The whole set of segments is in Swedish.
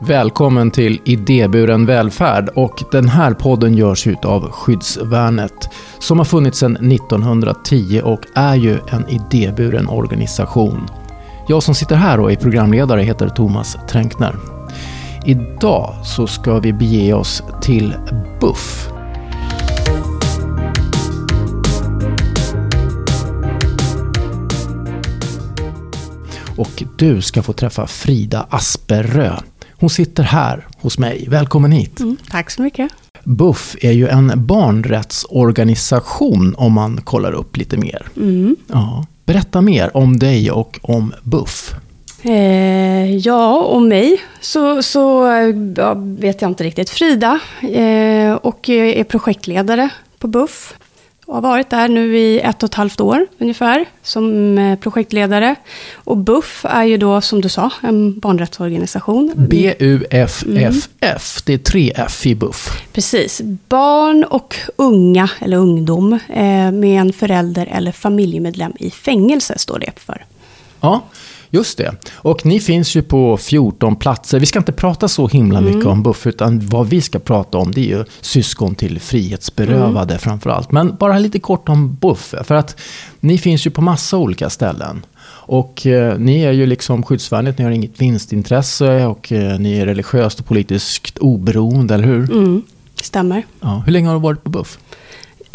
Välkommen till Idéburen välfärd och den här podden görs av Skyddsvärnet som har funnits sedan 1910 och är ju en idéburen organisation. Jag som sitter här och är programledare heter Thomas Tränkner. Idag så ska vi bege oss till BUFF. Och du ska få träffa Frida Asperö. Hon sitter här hos mig. Välkommen hit. Mm, tack så mycket. BUFF är ju en barnrättsorganisation om man kollar upp lite mer. Mm. Ja. Berätta mer om dig och om BUFF. Eh, ja, om mig så, så ja, vet jag inte riktigt. Frida eh, och är projektledare på BUFF och har varit där nu i ett och ett halvt år ungefär som eh, projektledare. Och BUFF är ju då, som du sa, en barnrättsorganisation. B-U-F-F-F, det är tre F i BUFF. Precis. Barn och unga, eller ungdom, eh, med en förälder eller familjemedlem i fängelse står det för. Ja, Just det. Och ni finns ju på 14 platser. Vi ska inte prata så himla mycket mm. om BUFF, utan vad vi ska prata om det är ju syskon till frihetsberövade mm. framför allt. Men bara lite kort om BUFF, för att ni finns ju på massa olika ställen. Och eh, ni är ju liksom skyddsvärnet, ni har inget vinstintresse och eh, ni är religiöst och politiskt oberoende, eller hur? Mm, stämmer. Ja, hur länge har du varit på BUFF?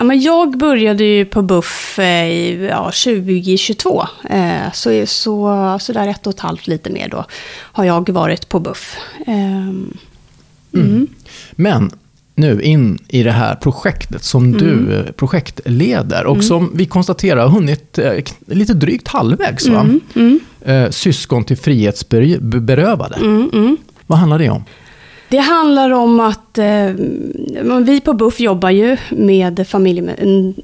Ja, men jag började ju på BUFF eh, i ja, 2022. Eh, så, så, så där ett och ett halvt, lite mer då, har jag varit på BUFF. Eh, mm. Mm. Men nu in i det här projektet som mm. du projektleder och mm. som vi konstaterar har hunnit eh, lite drygt halvvägs. Va? Mm. mm. Eh, syskon till frihetsberövade. Vad handlar det om? Det handlar om att eh, vi på BUFF jobbar ju med familje,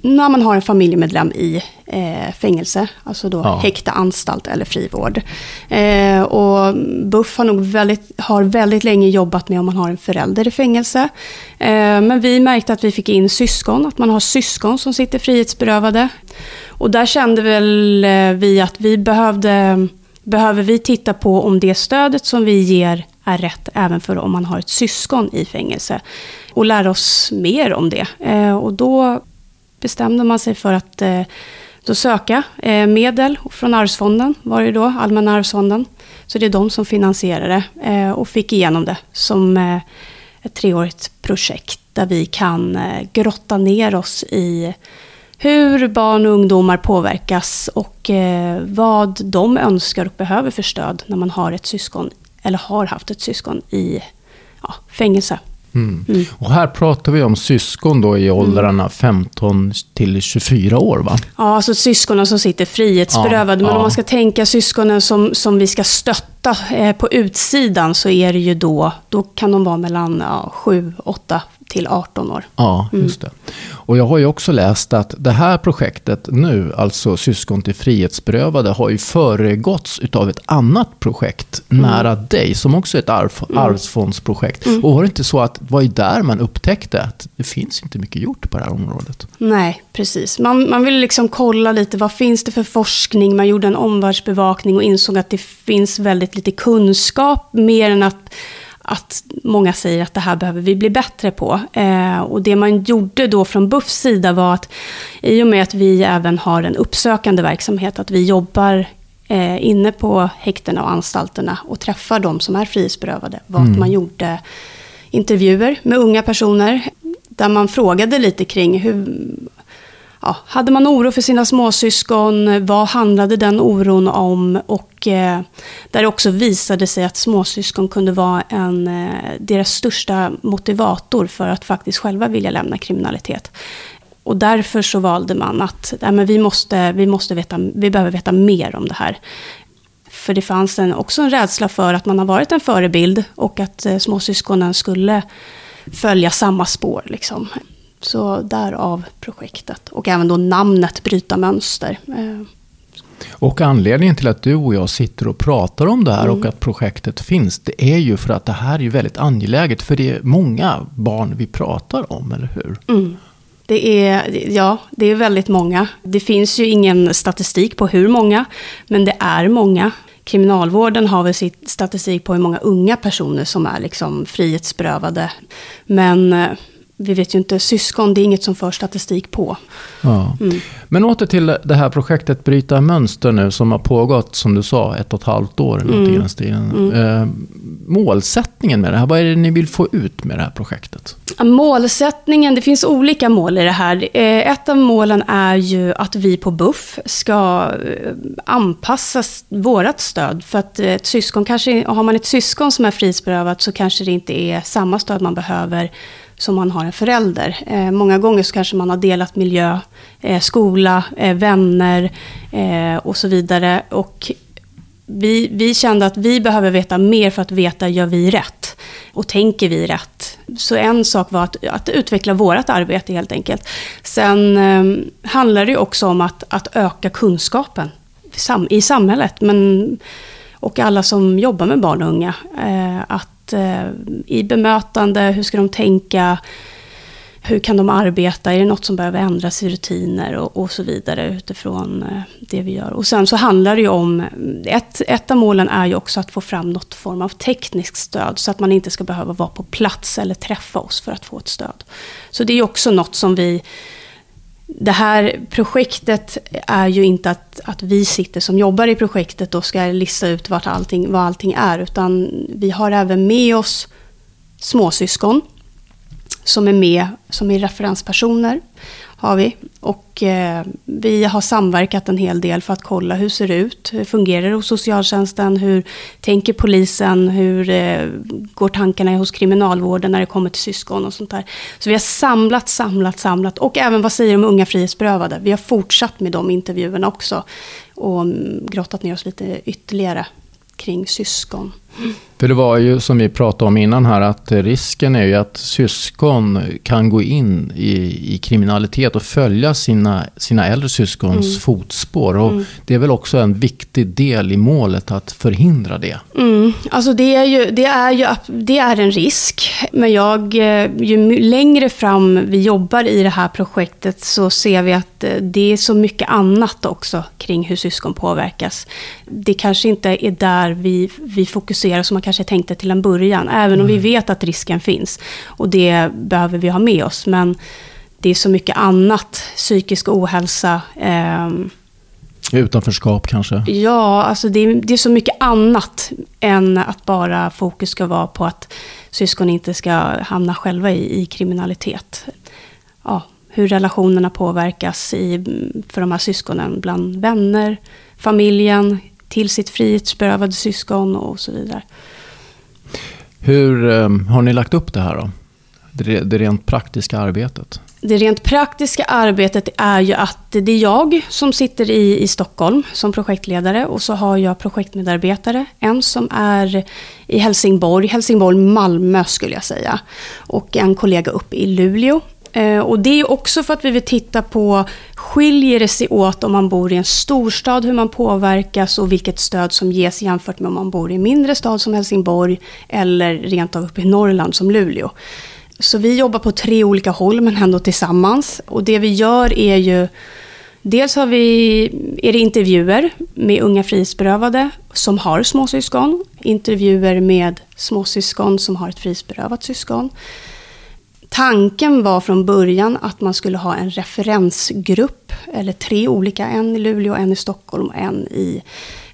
när man har en familjemedlem i eh, fängelse, alltså då ja. häkte, anstalt eller frivård. Eh, och BUFF har nog väldigt, har väldigt länge jobbat med om man har en förälder i fängelse. Eh, men vi märkte att vi fick in syskon, att man har syskon som sitter frihetsberövade. Och där kände väl eh, vi att vi behövde behöver vi titta på om det stödet som vi ger är rätt även för om man har ett syskon i fängelse. Och lära oss mer om det. Eh, och då bestämde man sig för att eh, då söka eh, medel från Arvsfonden, var det då, Allmänna arvsfonden. Så det är de som finansierar det och fick igenom det som ett treårigt projekt där vi kan grotta ner oss i hur barn och ungdomar påverkas och vad de önskar och behöver för stöd när man har ett syskon eller har haft ett syskon i ja, fängelse. Mm. Mm. Och här pratar vi om syskon då i åldrarna mm. 15 till 24 år va? Ja, alltså syskonen som sitter frihetsberövade. Ja, men ja. om man ska tänka syskonen som, som vi ska stötta eh, på utsidan så är det ju då, då kan de vara mellan ja, 7, 8 till 18 år. Ja, mm. just det. Och jag har ju också läst att det här projektet nu, alltså Syskon till frihetsberövade, har ju föregåtts av ett annat projekt mm. nära dig, som också är ett arv, mm. arvsfondsprojekt. Mm. Och var det inte så att det var ju där man upptäckte att det finns inte mycket gjort på det här området? Nej, precis. Man, man ville liksom kolla lite, vad finns det för forskning? Man gjorde en omvärldsbevakning och insåg att det finns väldigt lite kunskap, mer än att att många säger att det här behöver vi bli bättre på. Eh, och det man gjorde då från BUFs sida var att i och med att vi även har en uppsökande verksamhet, att vi jobbar eh, inne på häktena och anstalterna och träffar de som är frihetsberövade, var mm. att man gjorde intervjuer med unga personer där man frågade lite kring hur, ja, hade man oro för sina småsyskon? Eh, vad handlade den oron om? Och eh, där det också visade sig att småsyskon kunde vara en, eh, deras största motivator för att faktiskt själva vilja lämna kriminalitet. Och därför så valde man att nej, men vi, måste, vi, måste veta, vi behöver veta mer om det här. För det fanns en, också en rädsla för att man har varit en förebild och att eh, småsyskonen skulle följa samma spår. Liksom. Så därav projektet. Och även då namnet Bryta mönster. Eh, och anledningen till att du och jag sitter och pratar om det här mm. och att projektet finns, det är ju för att det här är väldigt angeläget. För det är många barn vi pratar om, eller hur? Mm. Det är, ja, det är väldigt många. Det finns ju ingen statistik på hur många, men det är många. kriminalvården har väl sitt statistik på hur många unga personer som är liksom frihetsberövade. Men eh, vi vet ju inte, syskon det är inget som för statistik på. Ja. Mm. Men åter till det här projektet Bryta mönster nu som har pågått, som du sa, ett och ett halvt år. Mm. Mm. Eh, målsättningen med det här, vad är det ni vill få ut med det här projektet? Målsättningen, det finns olika mål i det här. Eh, ett av målen är ju att vi på BUFF ska eh, anpassa vårt stöd. För att ett syskon kanske, har man ett syskon som är frihetsberövat så kanske det inte är samma stöd man behöver som man har en förälder. Eh, många gånger så kanske man har delat miljö, eh, skola, eh, vänner eh, och så vidare. Och vi, vi kände att vi behöver veta mer för att veta, gör vi rätt? Och tänker vi rätt? Så en sak var att, att utveckla vårt arbete helt enkelt. Sen eh, handlar det också om att, att öka kunskapen i samhället. Men, och alla som jobbar med barn och unga. Eh, att eh, i bemötande, hur ska de tänka? Hur kan de arbeta? Är det något som behöver ändras i rutiner och, och så vidare utifrån eh, det vi gör. Och sen så handlar det ju om, ett, ett av målen är ju också att få fram något form av tekniskt stöd så att man inte ska behöva vara på plats eller träffa oss för att få ett stöd. Så det är också något som vi det här projektet är ju inte att, att vi sitter som jobbar i projektet och ska lista ut vart allting, vad allting är, utan vi har även med oss småsyskon som är med som är referenspersoner har vi. Och eh, vi har samverkat en hel del för att kolla hur ser det ut? Hur fungerar det hos socialtjänsten? Hur tänker polisen? Hur eh, går tankarna hos kriminalvården när det kommer till syskon och sånt där? Så vi har samlat, samlat, samlat. Och även vad säger de unga frihetsberövade? Vi har fortsatt med de intervjuerna också. Och mm, grottat ner oss lite ytterligare kring syskon. För det var ju som vi pratade om innan här att risken är ju att syskon kan gå in i, i kriminalitet och följa sina, sina äldre syskons mm. fotspår. Och mm. Det är väl också en viktig del i målet att förhindra det. Mm. Alltså det är, ju, det, är ju, det är en risk. Men jag, eh, ju längre fram vi jobbar i det här projektet så ser vi att eh, det är så mycket annat också kring hur syskon påverkas. Det kanske inte är där vi, vi fokuserar som man kanske tänkte till en början. Även om vi vet att risken finns. Och det behöver vi ha med oss. Men det är så mycket annat. Psykisk ohälsa. Eh, Utanförskap kanske? Ja, alltså det är, det är så mycket annat än att bara fokus ska vara på att syskon inte ska hamna själva i, i kriminalitet. Ja, hur relationerna påverkas i, för de här syskonen bland vänner, familjen, till sitt frihetsberövade syskon och så vidare. Hur um, har ni lagt upp det här då? Det, det rent praktiska arbetet? Det rent praktiska arbetet är ju att det är jag som sitter i, i Stockholm som projektledare och så har jag projektmedarbetare. En som är i Helsingborg, Helsingborg, Malmö skulle jag säga. Och en kollega uppe i Luleå Eh, och det är också för att vi vill titta på, skiljer det sig åt om man bor i en storstad, hur man påverkas och vilket stöd som ges jämfört med om man bor i en mindre stad som Helsingborg eller rent av uppe i Norrland som Luleå. Så vi jobbar på tre olika håll men ändå tillsammans. Och det vi gör är ju Dels har vi, är det intervjuer med unga frihetsberövade som har småsyskon. Intervjuer med småsyskon som har ett frihetsberövat syskon. Tanken var från början att man skulle ha en referensgrupp, eller tre olika, en i Luleå, en i Stockholm och en i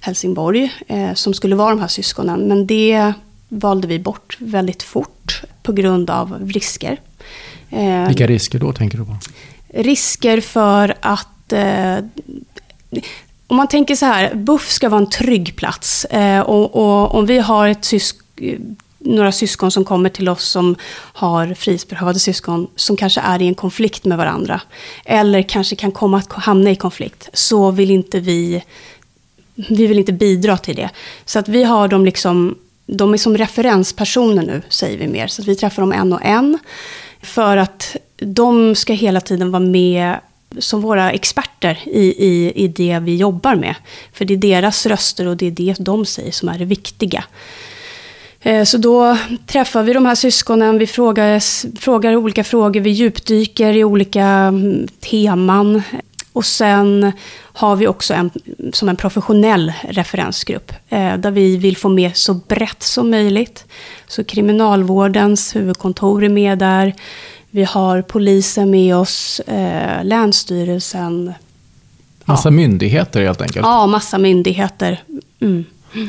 Helsingborg, eh, som skulle vara de här syskonen. Men det valde vi bort väldigt fort på grund av risker. Eh, Vilka risker då tänker du på? Risker för att eh, om man tänker så här, buff ska vara en trygg plats. Eh, och, och, om vi har ett sysk några syskon som kommer till oss som har frihetsberövade syskon som kanske är i en konflikt med varandra. Eller kanske kan komma att hamna i konflikt. Så vill inte vi, vi vill inte bidra till det. Så att vi har dem liksom, de är som referenspersoner nu, säger vi mer. Så att vi träffar dem en och en. För att de ska hela tiden vara med som våra experter i, i, i det vi jobbar med. För det är deras röster och det är det de säger som är det viktiga. Eh, så då träffar vi de här syskonen, vi frågar, frågar olika frågor, vi djupdyker i olika mm, teman. Och sen har vi också en, som en professionell referensgrupp, eh, där vi vill få med så brett som möjligt. Så kriminalvårdens huvudkontor är med där. Vi har polisen med oss, eh, Länsstyrelsen. Massa ja. myndigheter helt enkelt? Ja, massa myndigheter. Mm.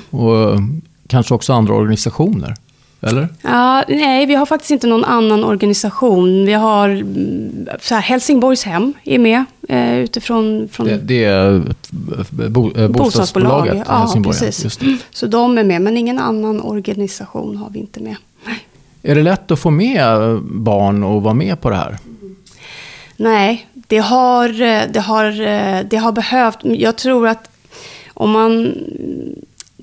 Och kanske också andra organisationer? Eller? Ja, nej, vi har faktiskt inte någon annan organisation. Vi har mm, så här, Helsingborgs hem är med eh, utifrån... Från det, det är bo, eh, bostadsbolaget ja, Helsingborg. Precis. Så de är med, men ingen annan organisation har vi inte med. Är det lätt att få med barn och vara med på det här? Nej, det har, det har, det har behövt. Jag tror att om man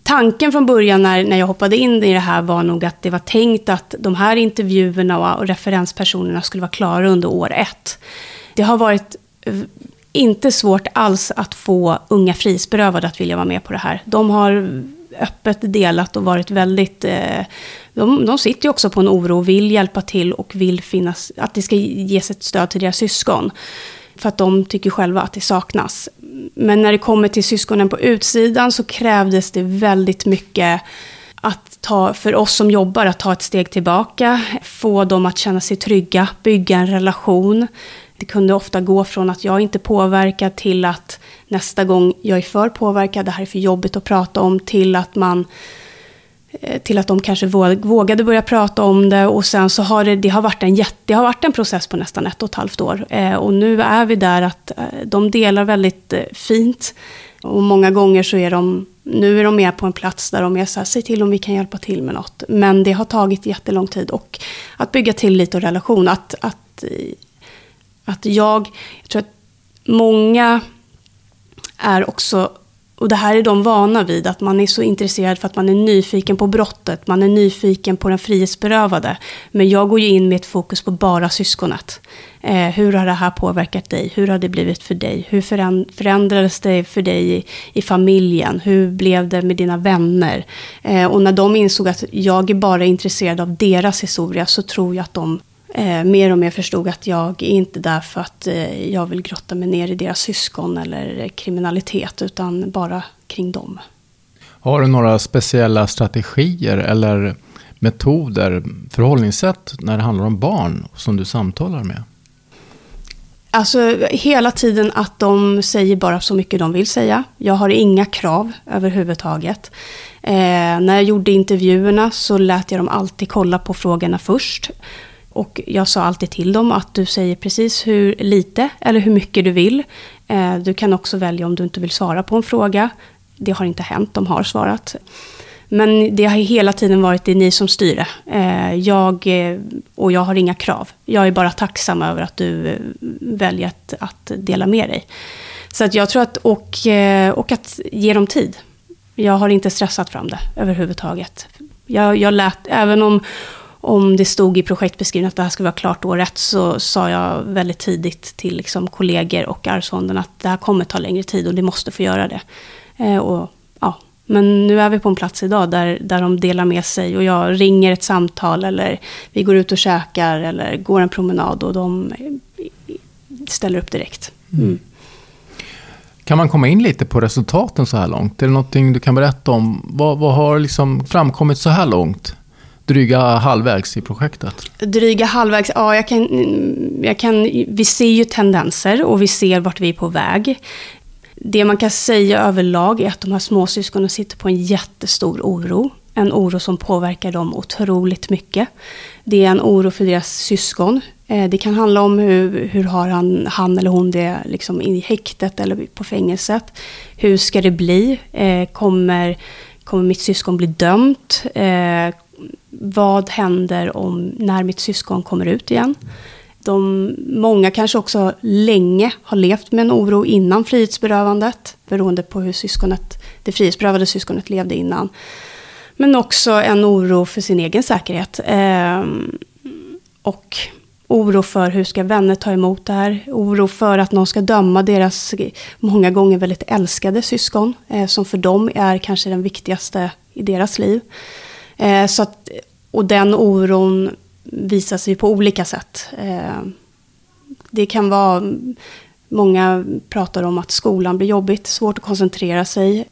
tanken från början när, när jag hoppade in i det här var nog att det var tänkt att de här intervjuerna och, och referenspersonerna skulle vara klara under år ett. Det har varit eh, inte svårt alls att få unga frihetsberövade att vilja vara med på det här. De har öppet delat och varit väldigt... Eh, de, de sitter ju också på en oro och vill hjälpa till och vill finnas, att det ska ges ett stöd till deras syskon. För att de tycker själva att det saknas. Men när det kommer till syskonen på utsidan så krävdes det väldigt mycket att ta, för oss som jobbar, att ta ett steg tillbaka, få dem att känna sig trygga, bygga en relation. Det kunde ofta gå från att jag inte påverkar till att nästa gång jag är för påverkad, det här är för jobbigt att prata om, till att man Eh, till att de kanske vågade börja prata om det. Och sen så har det, det, har varit en jätte, det har varit en process på nästan ett och ett halvt år. Eh, och nu är vi där att eh, de delar väldigt fint. Och många gånger så är de, nu är de med på en plats där de är så här, säg till om vi kan hjälpa till med något. Men det har tagit jättelång tid. Och att bygga tillit och relation. Att, att, att jag, jag tror att många är också och det här är de vana vid, att man är så intresserad för att man är nyfiken på brottet, man är nyfiken på den frihetsberövade. Men jag går ju in med ett fokus på bara syskonet. Eh, hur har det här påverkat dig? Hur har det blivit för dig? Hur förändrades det för dig i, i familjen? Hur blev det med dina vänner? Eh, och när de insåg att jag är bara intresserad av deras historia så tror jag att de eh, mer och mer förstod att jag är inte där för att eh, jag vill grotta mig ner i deras syskon eller kriminalitet, utan bara kring dem. Har du några speciella strategier eller metoder, förhållningssätt när det handlar om barn som du samtalar med? Alltså hela tiden att de säger bara så mycket de vill säga. Jag har inga krav överhuvudtaget. Eh, när jag gjorde intervjuerna så lät jag dem alltid kolla på frågorna först. Och jag sa alltid till dem att du säger precis hur lite eller hur mycket du vill. Eh, du kan också välja om du inte vill svara på en fråga. Det har inte hänt, de har svarat. Men det har hela tiden varit det ni som styr det. Jag, eh, och jag har inga krav. Jag är bara tacksam över att du väljer att, att dela med dig. Så att jag tror att, och, och att ge dem tid. Jag har inte stressat fram det överhuvudtaget. Jag, jag lät, även om, om det stod i projektbeskrivningen att det här ska vara klart år ett, så sa jag väldigt tidigt till liksom kollegor och Arvsfonden att det här kommer ta längre tid och det måste få göra det. Eh, och, ja. Men nu är vi på en plats idag där, där de delar med sig och jag ringer ett samtal eller vi går ut och käkar eller går en promenad och de ställer upp direkt. Mm. Mm. Kan man komma in lite på resultaten så här långt? Är det någonting du kan berätta om? Vad, vad har liksom framkommit så här långt? Dryga halvvägs i projektet? Dryga halvvägs, ja, jag kan, jag kan, vi ser ju tendenser och vi ser vart vi är på väg. Det man kan säga överlag är att de här småsyskonen sitter på en jättestor oro. En oro som påverkar dem otroligt mycket. Det är en oro för deras syskon. Eh, det kan handla om hur, hur har han, han eller hon det liksom i häktet eller på fängelset. Hur ska det bli? Eh, kommer, kommer mitt syskon bli dömt? Eh, vad händer om när mitt syskon kommer ut igen? De, många kanske också länge har levt med en oro innan frihetsberövandet, beroende på hur syskonet, det frihetsberövade syskonet levde innan. Men också en oro för sin egen säkerhet. Eh, och oro för hur ska vänner ta emot det här. Oro för att någon ska döma deras många gånger väldigt älskade syskon, eh, som för dem är kanske den viktigaste i deras liv. Eh, så att, och den oron visar sig på olika sätt. Eh, det kan vara Många pratar om att skolan blir jobbigt, svårt att koncentrera sig,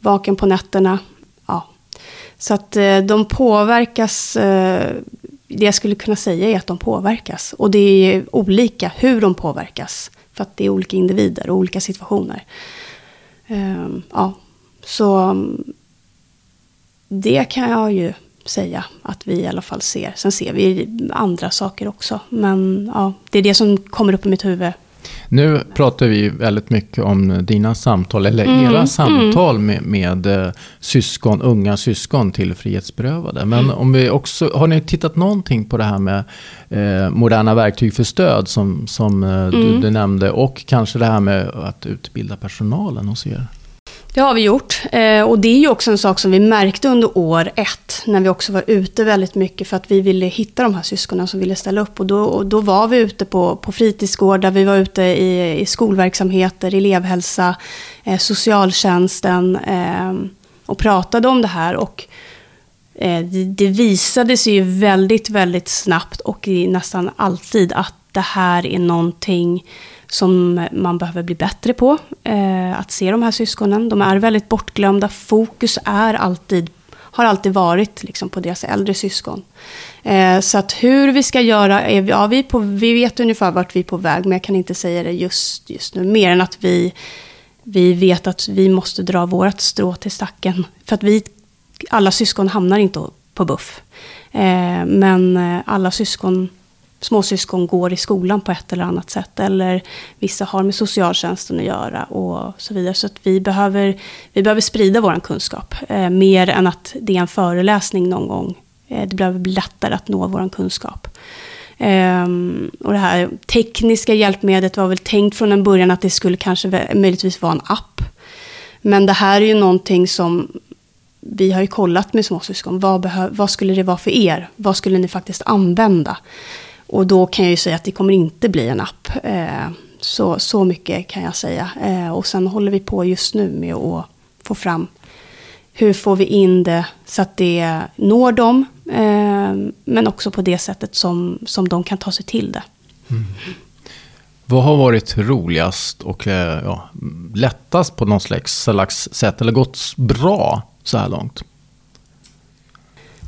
vaken på nätterna. Ja. Så att eh, de påverkas, eh, det jag skulle kunna säga är att de påverkas. Och det är olika hur de påverkas. För att det är olika individer och olika situationer. Eh, ja, så det kan jag ju säga att vi i alla fall ser. Sen ser vi andra saker också. Men ja, det är det som kommer upp i mitt huvud. Nu pratar vi väldigt mycket om dina samtal, eller mm, era samtal mm. med, med eh, syskon, unga syskon till frihetsberövade. Men mm. om vi också, har ni tittat någonting på det här med eh, moderna verktyg för stöd som, som eh, du, mm. du nämnde och kanske det här med att utbilda personalen hos er? Det har vi gjort. Eh, och det är ju också en sak som vi märkte under år ett, när vi också var ute väldigt mycket för att vi ville hitta de här syskonen som ville ställa upp. Och då, och då var vi ute på, på fritidsgårdar, vi var ute i, i skolverksamheter, elevhälsa, eh, socialtjänsten eh, och pratade om det här. Och eh, det, det visade sig ju väldigt, väldigt snabbt och nästan alltid att det här är någonting som man behöver bli bättre på. Eh, att se de här syskonen. De är väldigt bortglömda. Fokus är alltid, har alltid varit liksom, på deras äldre syskon. Eh, så att hur vi ska göra, är vi, ja, vi, på, vi vet ungefär vart vi är på väg, men jag kan inte säga det just, just nu. Mer än att vi, vi vet att vi måste dra vårt strå till stacken. För att vi, alla syskon hamnar inte på buff. Eh, men eh, alla syskon småsyskon går i skolan på ett eller annat sätt. Eller vissa har med socialtjänsten att göra och så vidare. Så att vi behöver, vi behöver sprida vår kunskap. Eh, mer än att det är en föreläsning någon gång. Eh, det behöver bli lättare att nå vår kunskap. Um, och det här tekniska hjälpmedlet var väl tänkt från en början att det skulle kanske möjligtvis vara en app. Men det här är ju någonting som vi har ju kollat med småsyskon. Vad, vad skulle det vara för er? Vad skulle ni faktiskt använda? Och då kan jag ju säga att det kommer inte bli en app. Eh, så, så mycket kan jag säga. Eh, och sen håller vi på just nu med att få fram hur får vi in det så att det når dem. Eh, men också på det sättet som, som de kan ta sig till det. Mm. Vad har varit roligast och eh, ja, lättast på något slags, slags sätt? Eller gått bra så här långt?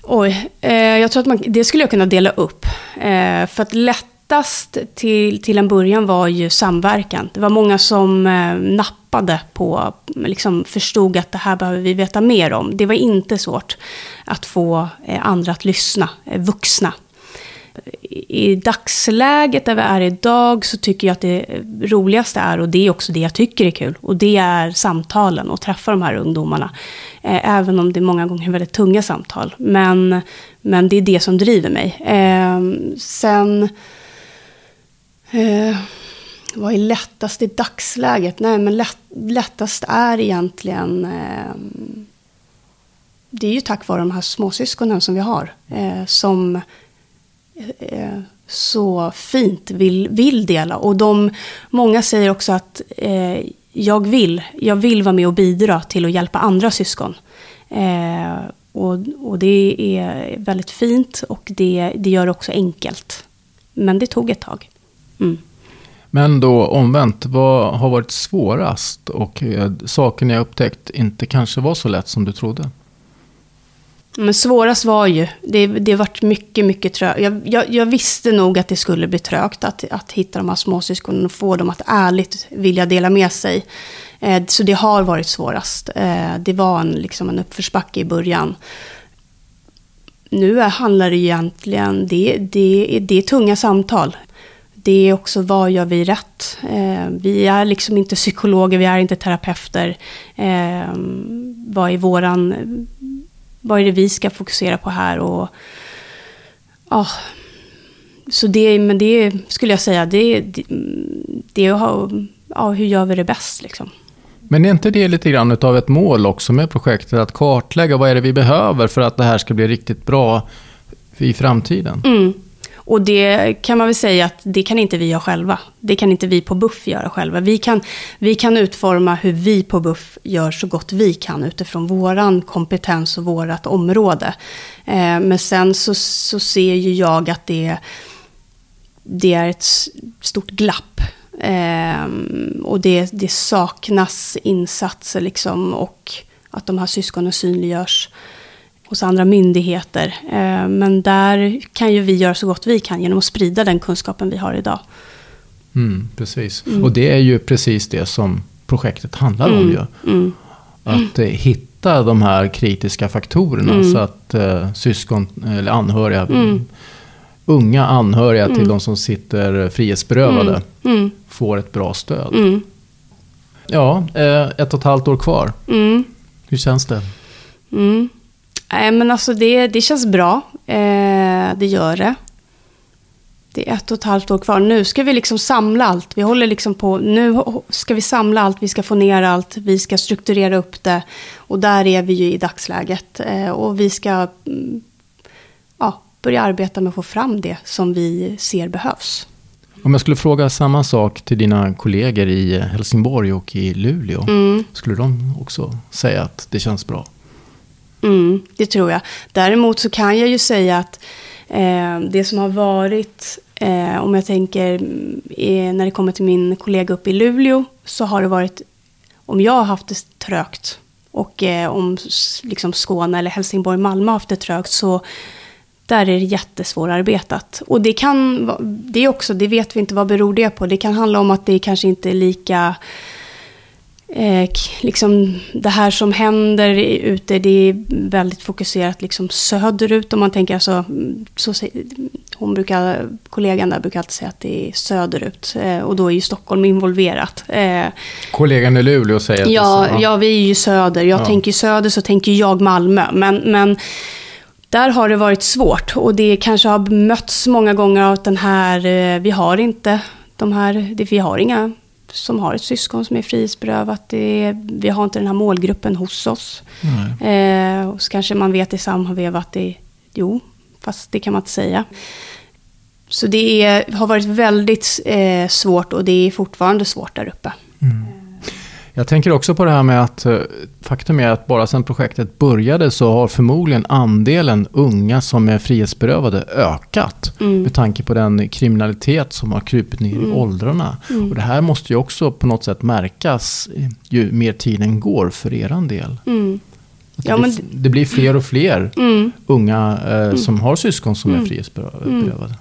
Oj, eh, jag tror att man, det skulle jag kunna dela upp. Eh, för att lättast till, till en början var ju samverkan. Det var många som eh, nappade på, liksom förstod att det här behöver vi veta mer om. Det var inte svårt att få eh, andra att lyssna, eh, vuxna i dagsläget där vi är idag så tycker jag att det roligaste är, och det är också det jag tycker är kul, och det är samtalen och träffa de här ungdomarna. Eh, även om det många gånger är väldigt tunga samtal. Men, men det är det som driver mig. Eh, sen... Eh, vad är lättast i dagsläget? Nej, men lätt, lättast är egentligen... Eh, det är ju tack vare de här småsyskonen som vi har. Eh, som eh, så fint vill, vill dela. Och de, många säger också att eh, jag vill, jag vill vara med och bidra till att hjälpa andra syskon. Eh, och, och det är väldigt fint och det, det gör det också enkelt. Men det tog ett tag. Mm. Men då omvänt, vad har varit svårast och eh, saker ni har upptäckt inte kanske var så lätt som du trodde? Men svårast var ju, det, det varit mycket, mycket trögt. Jag, jag, jag, visste nog att det skulle bli trögt att, att hitta de här småsyskonen och få dem att ärligt vilja dela med sig. Eh, så det har varit svårast. Eh, det var en, liksom en uppförsbacke i början. Nu är, handlar det egentligen, det, det, det är tunga samtal. Det är också vad gör vi rätt? Eh, vi är liksom inte psykologer, vi är inte terapeuter. Eh, vad är våran vad är det vi ska fokusera på här? Och, ja, så det, men det skulle jag säga, det, det, det ja, hur gör vi det bäst liksom? Men är inte det lite grann av ett mål också med projektet? Att kartlägga vad är det vi behöver för att det här ska bli riktigt bra i framtiden? Mm. Och det kan man väl säga att det kan inte vi göra själva. Det kan inte vi på Buff göra själva. Vi kan, vi kan utforma hur vi på Buff gör så gott vi kan utifrån våran kompetens och vårat område. Eh, men sen så, så ser ju jag att det, det är ett stort glapp Eh, och det, det saknas insatser liksom och att de här syskonen synliggörs hos andra myndigheter. Eh, men där kan ju vi göra så gott vi kan genom att sprida den kunskapen vi har idag. Mm, precis. Mm. Och det är ju precis det som projektet handlar om. Mm. Ju. Mm. Att eh, hitta de här kritiska faktorerna Mm. så att eh, syskon eller anhöriga, unga anhöriga till de som sitter frihetsberövade Mm. får ett bra stöd. Mm. Ja, eh, ett och ett halvt år kvar. Mm. Hur känns det? Mm. Nej, men alltså det, det känns bra. Eh, det gör det. Det är ett och ett halvt år kvar. Nu ska vi liksom samla allt. Vi håller liksom på. Nu ska vi samla allt. Vi ska få ner allt. Vi ska strukturera upp det. Och där är vi ju i dagsläget. Eh, och vi ska mm, ja, börja arbeta med att få fram det som vi ser behövs. Om jag skulle fråga samma sak till dina kollegor i Helsingborg och i Luleå. Mm. Skulle de också säga att det känns bra? Mm, det tror jag. Däremot så kan jag ju säga att eh, det som har varit, eh, om jag tänker eh, när det kommer till min kollega uppe i Luleå, så har det varit, om jag har haft det trögt och eh, om liksom Skåne eller Helsingborg, Malmö har haft det trögt, så där är det jättesvårarbetat. Och det kan, det också, det vet vi inte vad beror det på. Det kan handla om att det kanske inte är lika eh, liksom det här som händer ute, det är väldigt fokuserat liksom söderut. Om man tänker alltså, mm, så, hon brukar, kollegan där brukar alltid säga att det är söderut. Eh, och då är ju Stockholm involverat. Eh, Kollegan i Luleå säger att Ja, det är så. ja, vi är ju söder. Jag Ja. tänker söder så tänker jag Malmö. Men, men där har det varit svårt. Och det kanske har mötts många gånger av den här, eh, vi har inte de här, det, vi har inga som har ett syskon som är frihetsberövat. Är- vi har inte den här målgruppen hos oss. Eh, och så kanske man vet i samma veva att det, jo, fast det kan man inte säga. Så det är, har varit väldigt eh, svårt och det är fortfarande svårt där uppe. Jag tänker också på det här med att eh, faktum är att bara sedan projektet började så har förmodligen andelen unga som är frihetsberövade ökat. Mm. Med tanke på den kriminalitet som har krupit ner i åldrarna. Mm. Och det här måste ju också på något sätt märkas eh, ju mer tiden går för eran del. Mm. Att Ja, det, men- blir, det blir fler och fler Mm. unga eh, som har syskon som är Mm. frihetsberövade.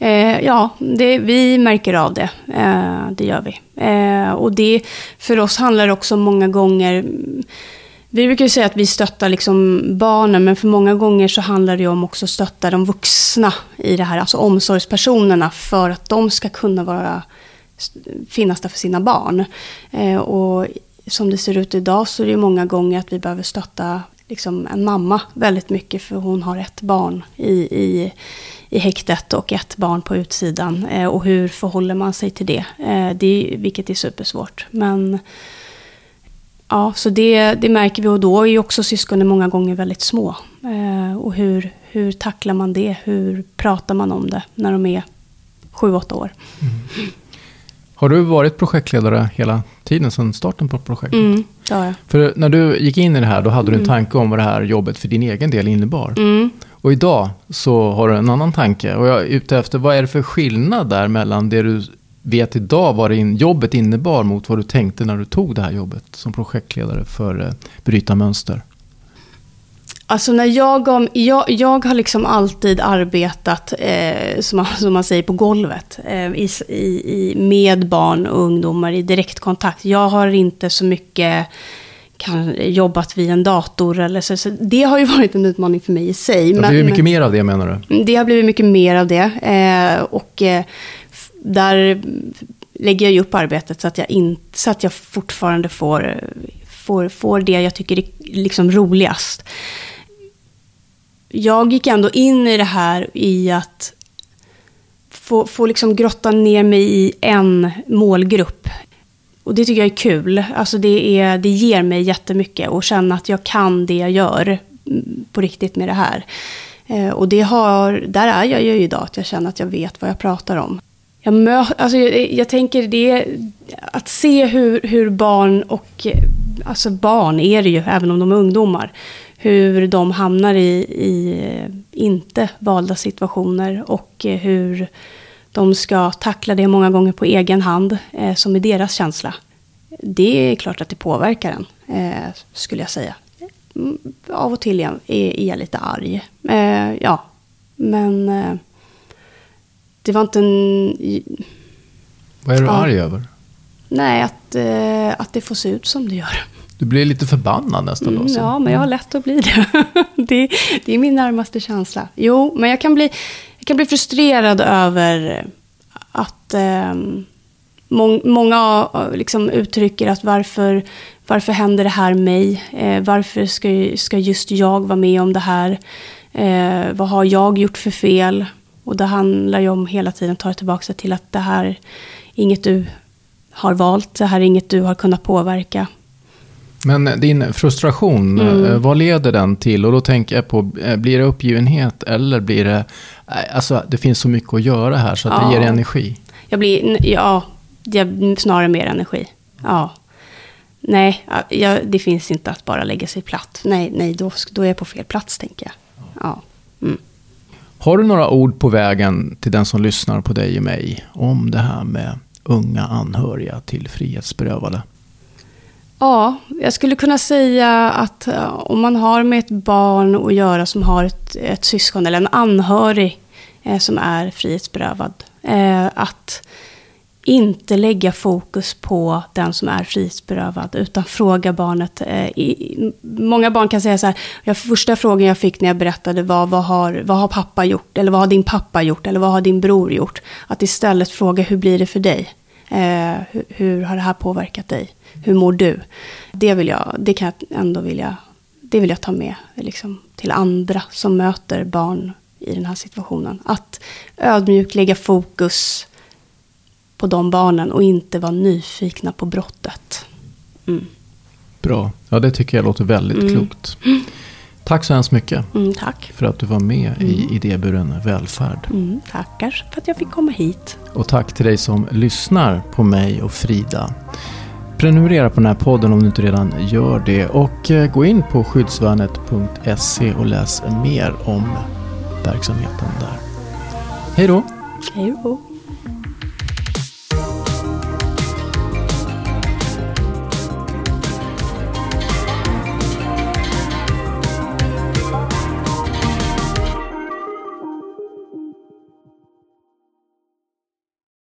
Eh, ja, det, vi märker av det. Eh, det gör vi. Eh, och det, för oss handlar det också många gånger... Vi brukar ju säga att vi stöttar liksom barnen, men för många gånger så handlar det ju om också att stötta de vuxna i det här, alltså omsorgspersonerna, för att de ska kunna vara, finnas där för sina barn. Eh, och som det ser ut idag så är det ju många gånger att vi behöver stötta liksom en mamma väldigt mycket, för hon har ett barn i, i, i häktet och ett barn på utsidan. Eh, och hur förhåller man sig till det? Eh, det vilket är supersvårt. Men ja, så det, det märker vi och då är ju också syskonen många gånger väldigt små. Eh, och hur, hur tacklar man det? Hur pratar man om det när de är sju, åtta år? Har du varit projektledare hela tiden sedan starten på projektet? Mm, jag. För när du gick in i det här, då hade du en tanke om vad det här jobbet för din egen del innebar. Mm. Och idag så har du en annan tanke. Och jag är ute efter, vad är det för skillnad där mellan det du vet idag vad din jobbet innebar mot vad du tänkte när du tog det här jobbet som projektledare för eh, Bryta mönster? Alltså när jag, jag, jag har liksom alltid arbetat, eh, som, man, som man säger, på golvet. Eh, i, i, med barn och ungdomar i direktkontakt. Jag har inte så mycket kan, jobbat vid en dator. Eller så, så det har ju varit en utmaning för mig i sig. Det blir mycket mer av det menar du? Det har blivit mycket mer av det. Eh, och eh, där lägger jag ju upp arbetet så att jag, in, så att jag fortfarande får, får, får det jag tycker är liksom roligast. Jag gick ändå in i det här i att få, få liksom grotta ner mig i en målgrupp. Och det tycker jag är kul. Alltså det, är, det ger mig jättemycket att känna att jag kan det jag gör mm, på riktigt med det här. Eh, och det har, där är jag ju idag, att jag känner att jag vet vad jag pratar om. Jag, mö, alltså jag, jag tänker det, att se hur, hur barn och, eh, alltså barn är det ju, även om de är ungdomar, hur de hamnar i, i eh, inte valda situationer och eh, hur De ska tackla det många gånger på egen hand, eh, som är deras känsla. Det är klart att det påverkar en, eh, skulle jag säga. Mm, av och till är, är jag lite arg. Eh, ja, men eh, det var inte en... Vad är du Ja. arg över? Nej, att, att det får se ut som det gör. Du blir lite förbannad nästan då. Mm, så. ja, men jag har lätt att bli det. det. Det är min närmaste känsla. Jo, men jag kan bli, jag kan bli frustrerad över att eh, mång, många liksom uttrycker att varför, varför händer det här mig? Eh, varför ska, ska just jag vara med om det här? Eh, vad har jag gjort för fel? Och det handlar ju om hela tiden att ta tillbaka till att det här är inget du har valt. Det här är inget du har kunnat påverka. Men din frustration, Mm. eh, vad leder den till? Och då tänker jag på, eh, blir det uppgivenhet eller blir det... eh, Alltså, det finns så mycket att göra här så att det Ja. ger energi. Jag blir, ja, jag, snarare mer energi. Ja. Nej, ja, jag, det finns inte att bara lägga sig platt. Nej, nej då, då är jag på fel plats, tänker jag. Ja. Mm. Har du några ord på vägen till den som lyssnar på dig och mig om det här med unga anhöriga till frihetsberövade? Ja, jag skulle kunna säga att eh, om man har med ett barn att göra som har ett, ett syskon eller en anhörig eh, som är frihetsberövad. Eh, att inte lägga fokus på den som är frihetsberövad utan fråga barnet. Eh, i, många barn kan säga så här, jag, första frågan jag fick när jag berättade var vad har, vad har pappa gjort? Eller vad har din pappa gjort? Eller vad har din bror gjort? Att istället fråga hur blir det för dig? Eh, hur, hur har det här påverkat dig? Hur mår du? Det, vill jag, det kan jag ändå vilja, det vill jag ta med liksom, till andra som möter barn i den här situationen. Att ödmjukt lägga fokus på de barnen och inte vara nyfikna på brottet. Mm. Bra. Ja, det tycker jag låter väldigt Mm. klokt. Tack så hemskt mycket Mm, tack. för att du var med i idéburen välfärd. Mm, tackar för att jag fick komma hit. Och tack till dig som lyssnar på mig och Frida. Prenumerera på den här podden om du inte redan gör det. Och eh, gå in på skyddsvärnet.se och läs mer om verksamheten där. Hej då! Hej då.